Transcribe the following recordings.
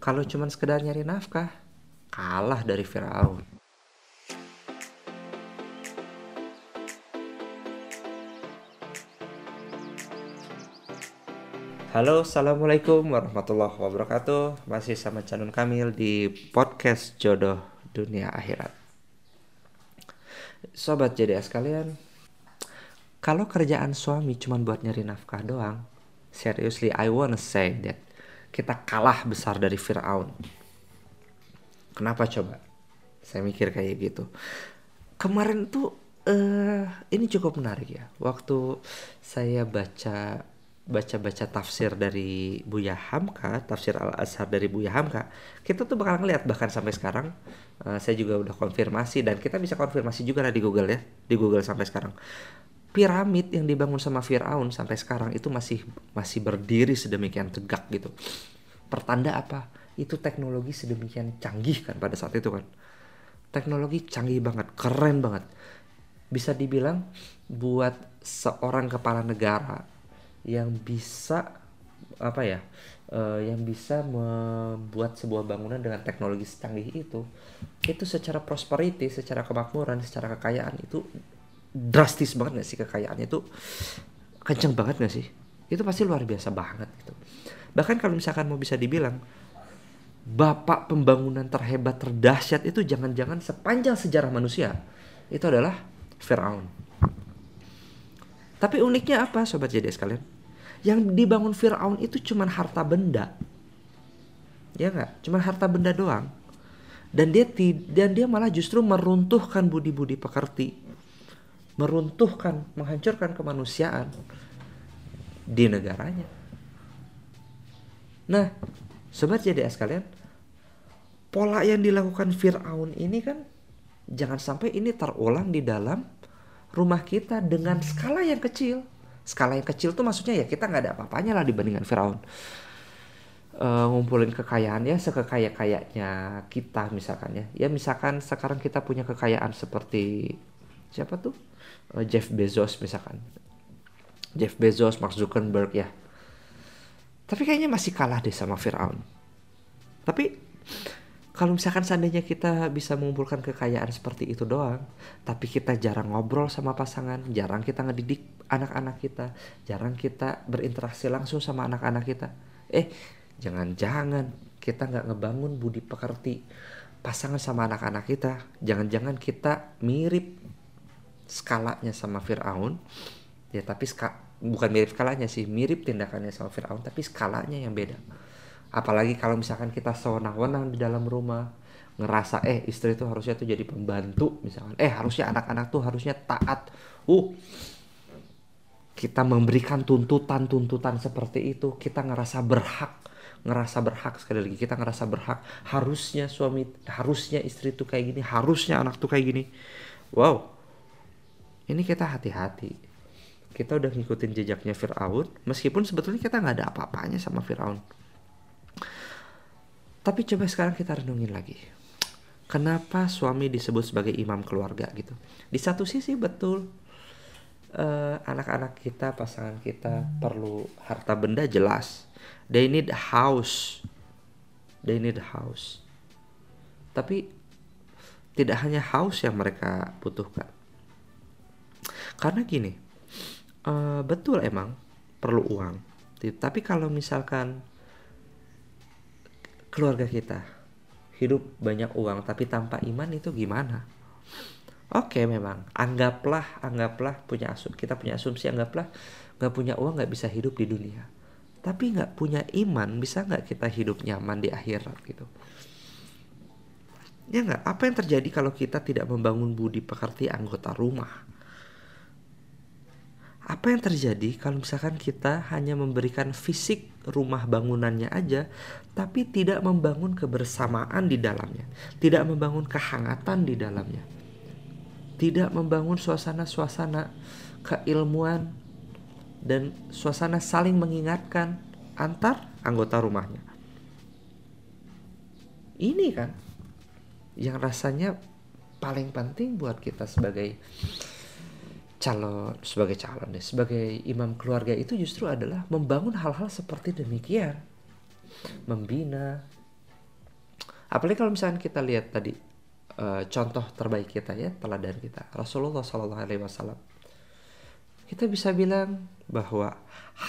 kalau cuman sekedar nyari nafkah kalah dari Firaun. Halo, assalamualaikum warahmatullahi wabarakatuh. Masih sama Canun Kamil di podcast Jodoh Dunia Akhirat. Sobat JDS kalian, kalau kerjaan suami cuma buat nyari nafkah doang, seriously I wanna say that kita kalah besar dari Fir'aun. Kenapa coba? Saya mikir kayak gitu. Kemarin tuh uh, ini cukup menarik ya. Waktu saya baca baca-baca tafsir dari Buya Hamka, tafsir Al-Azhar dari Buya Hamka, kita tuh bakal ngeliat bahkan sampai sekarang uh, saya juga udah konfirmasi dan kita bisa konfirmasi juga lah di Google ya, di Google sampai sekarang. Piramid yang dibangun sama Firaun sampai sekarang itu masih masih berdiri sedemikian tegak gitu. Pertanda apa? Itu teknologi sedemikian canggih kan pada saat itu kan. Teknologi canggih banget, keren banget. Bisa dibilang buat seorang kepala negara yang bisa apa ya uh, yang bisa membuat sebuah bangunan dengan teknologi secanggih itu itu secara prosperity secara kemakmuran secara kekayaan itu drastis banget gak sih kekayaannya itu kenceng banget gak sih itu pasti luar biasa banget gitu bahkan kalau misalkan mau bisa dibilang bapak pembangunan terhebat terdahsyat itu jangan-jangan sepanjang sejarah manusia itu adalah Firaun tapi uniknya apa sobat JDS kalian? Yang dibangun Fir'aun itu cuma harta benda. Ya nggak? Cuma harta benda doang. Dan dia dan dia malah justru meruntuhkan budi-budi pekerti. Meruntuhkan, menghancurkan kemanusiaan di negaranya. Nah, sobat JDS kalian, pola yang dilakukan Fir'aun ini kan jangan sampai ini terulang di dalam rumah kita dengan skala yang kecil. Skala yang kecil tuh maksudnya ya kita nggak ada apa-apanya lah dibandingkan Firaun. Uh, ngumpulin kekayaan ya sekekaya-kayanya kita misalkan ya. Ya misalkan sekarang kita punya kekayaan seperti siapa tuh? Uh, Jeff Bezos misalkan. Jeff Bezos, Mark Zuckerberg ya. Tapi kayaknya masih kalah deh sama Firaun. Tapi kalau misalkan seandainya kita bisa mengumpulkan kekayaan seperti itu doang, tapi kita jarang ngobrol sama pasangan, jarang kita ngedidik anak-anak kita, jarang kita berinteraksi langsung sama anak-anak kita. Eh, jangan-jangan kita nggak ngebangun budi pekerti pasangan sama anak-anak kita. Jangan-jangan kita mirip skalanya sama Fir'aun. Ya tapi ska, bukan mirip skalanya sih, mirip tindakannya sama Fir'aun, tapi skalanya yang beda. Apalagi kalau misalkan kita sewenang-wenang di dalam rumah ngerasa eh istri itu harusnya tuh jadi pembantu misalkan eh harusnya anak-anak tuh harusnya taat. Uh kita memberikan tuntutan-tuntutan seperti itu kita ngerasa berhak ngerasa berhak sekali lagi kita ngerasa berhak. Harusnya suami harusnya istri tuh kayak gini harusnya anak tuh kayak gini. Wow ini kita hati-hati kita udah ngikutin jejaknya Fir'aun meskipun sebetulnya kita nggak ada apa-apanya sama Fir'aun tapi coba sekarang kita renungin lagi. Kenapa suami disebut sebagai imam keluarga gitu? Di satu sisi betul eh, anak-anak kita, pasangan kita perlu harta benda jelas. They need house. They need house. Tapi tidak hanya house yang mereka butuhkan. Karena gini, uh, betul emang perlu uang. Tapi kalau misalkan keluarga kita hidup banyak uang tapi tanpa iman itu gimana? Oke memang. Anggaplah anggaplah punya asum kita punya asumsi anggaplah nggak punya uang nggak bisa hidup di dunia. Tapi nggak punya iman bisa nggak kita hidup nyaman di akhirat gitu? Ya nggak? Apa yang terjadi kalau kita tidak membangun budi pekerti anggota rumah apa yang terjadi kalau misalkan kita hanya memberikan fisik rumah bangunannya aja tapi tidak membangun kebersamaan di dalamnya tidak membangun kehangatan di dalamnya tidak membangun suasana-suasana keilmuan dan suasana saling mengingatkan antar anggota rumahnya. Ini kan yang rasanya paling penting buat kita sebagai calon sebagai calon deh sebagai imam keluarga itu justru adalah membangun hal-hal seperti demikian. Membina. Apalagi kalau misalkan kita lihat tadi uh, contoh terbaik kita ya teladan kita Rasulullah Shallallahu Alaihi Wasallam. Kita bisa bilang bahwa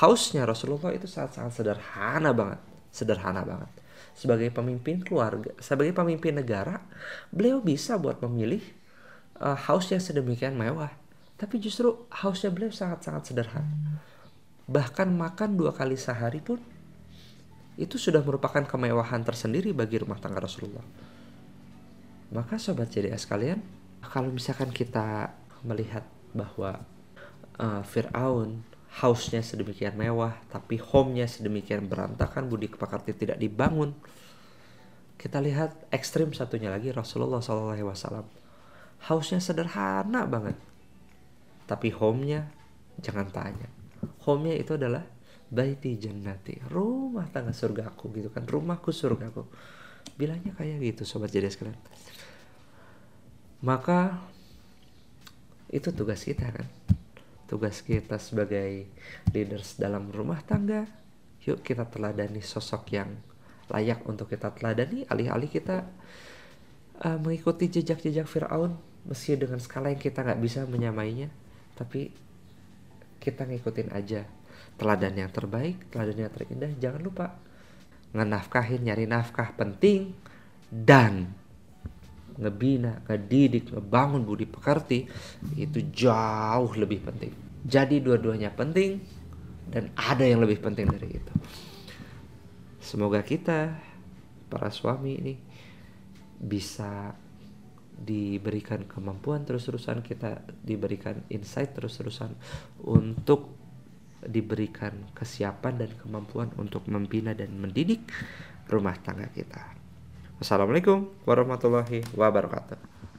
hausnya Rasulullah itu sangat-sangat sederhana banget sederhana banget. Sebagai pemimpin keluarga sebagai pemimpin negara beliau bisa buat memilih uh, house yang sedemikian mewah tapi justru hausnya beliau sangat-sangat sederhana. Bahkan makan dua kali sehari pun itu sudah merupakan kemewahan tersendiri bagi rumah tangga Rasulullah. Maka sobat JDS kalian kalau misalkan kita melihat bahwa uh, Fir'aun house-nya sedemikian mewah tapi home-nya sedemikian berantakan budi kepakarti tidak dibangun kita lihat ekstrim satunya lagi Rasulullah SAW house-nya sederhana banget tapi home-nya jangan tanya. Home-nya itu adalah baiti jannati rumah tangga surgaku gitu kan rumahku surgaku bilangnya kayak gitu sobat jadi sekalian. Maka itu tugas kita kan. Tugas kita sebagai leaders dalam rumah tangga yuk kita teladani sosok yang layak untuk kita teladani. Alih-alih kita uh, mengikuti jejak-jejak Fir'aun meski dengan skala yang kita nggak bisa menyamainya tapi kita ngikutin aja teladan yang terbaik teladan yang terindah jangan lupa ngenafkahin nyari nafkah penting dan ngebina, ngedidik, ngebangun budi pekerti itu jauh lebih penting. Jadi dua-duanya penting dan ada yang lebih penting dari itu. Semoga kita para suami ini bisa diberikan kemampuan terus-terusan kita diberikan insight terus-terusan untuk diberikan kesiapan dan kemampuan untuk membina dan mendidik rumah tangga kita. Assalamualaikum warahmatullahi wabarakatuh.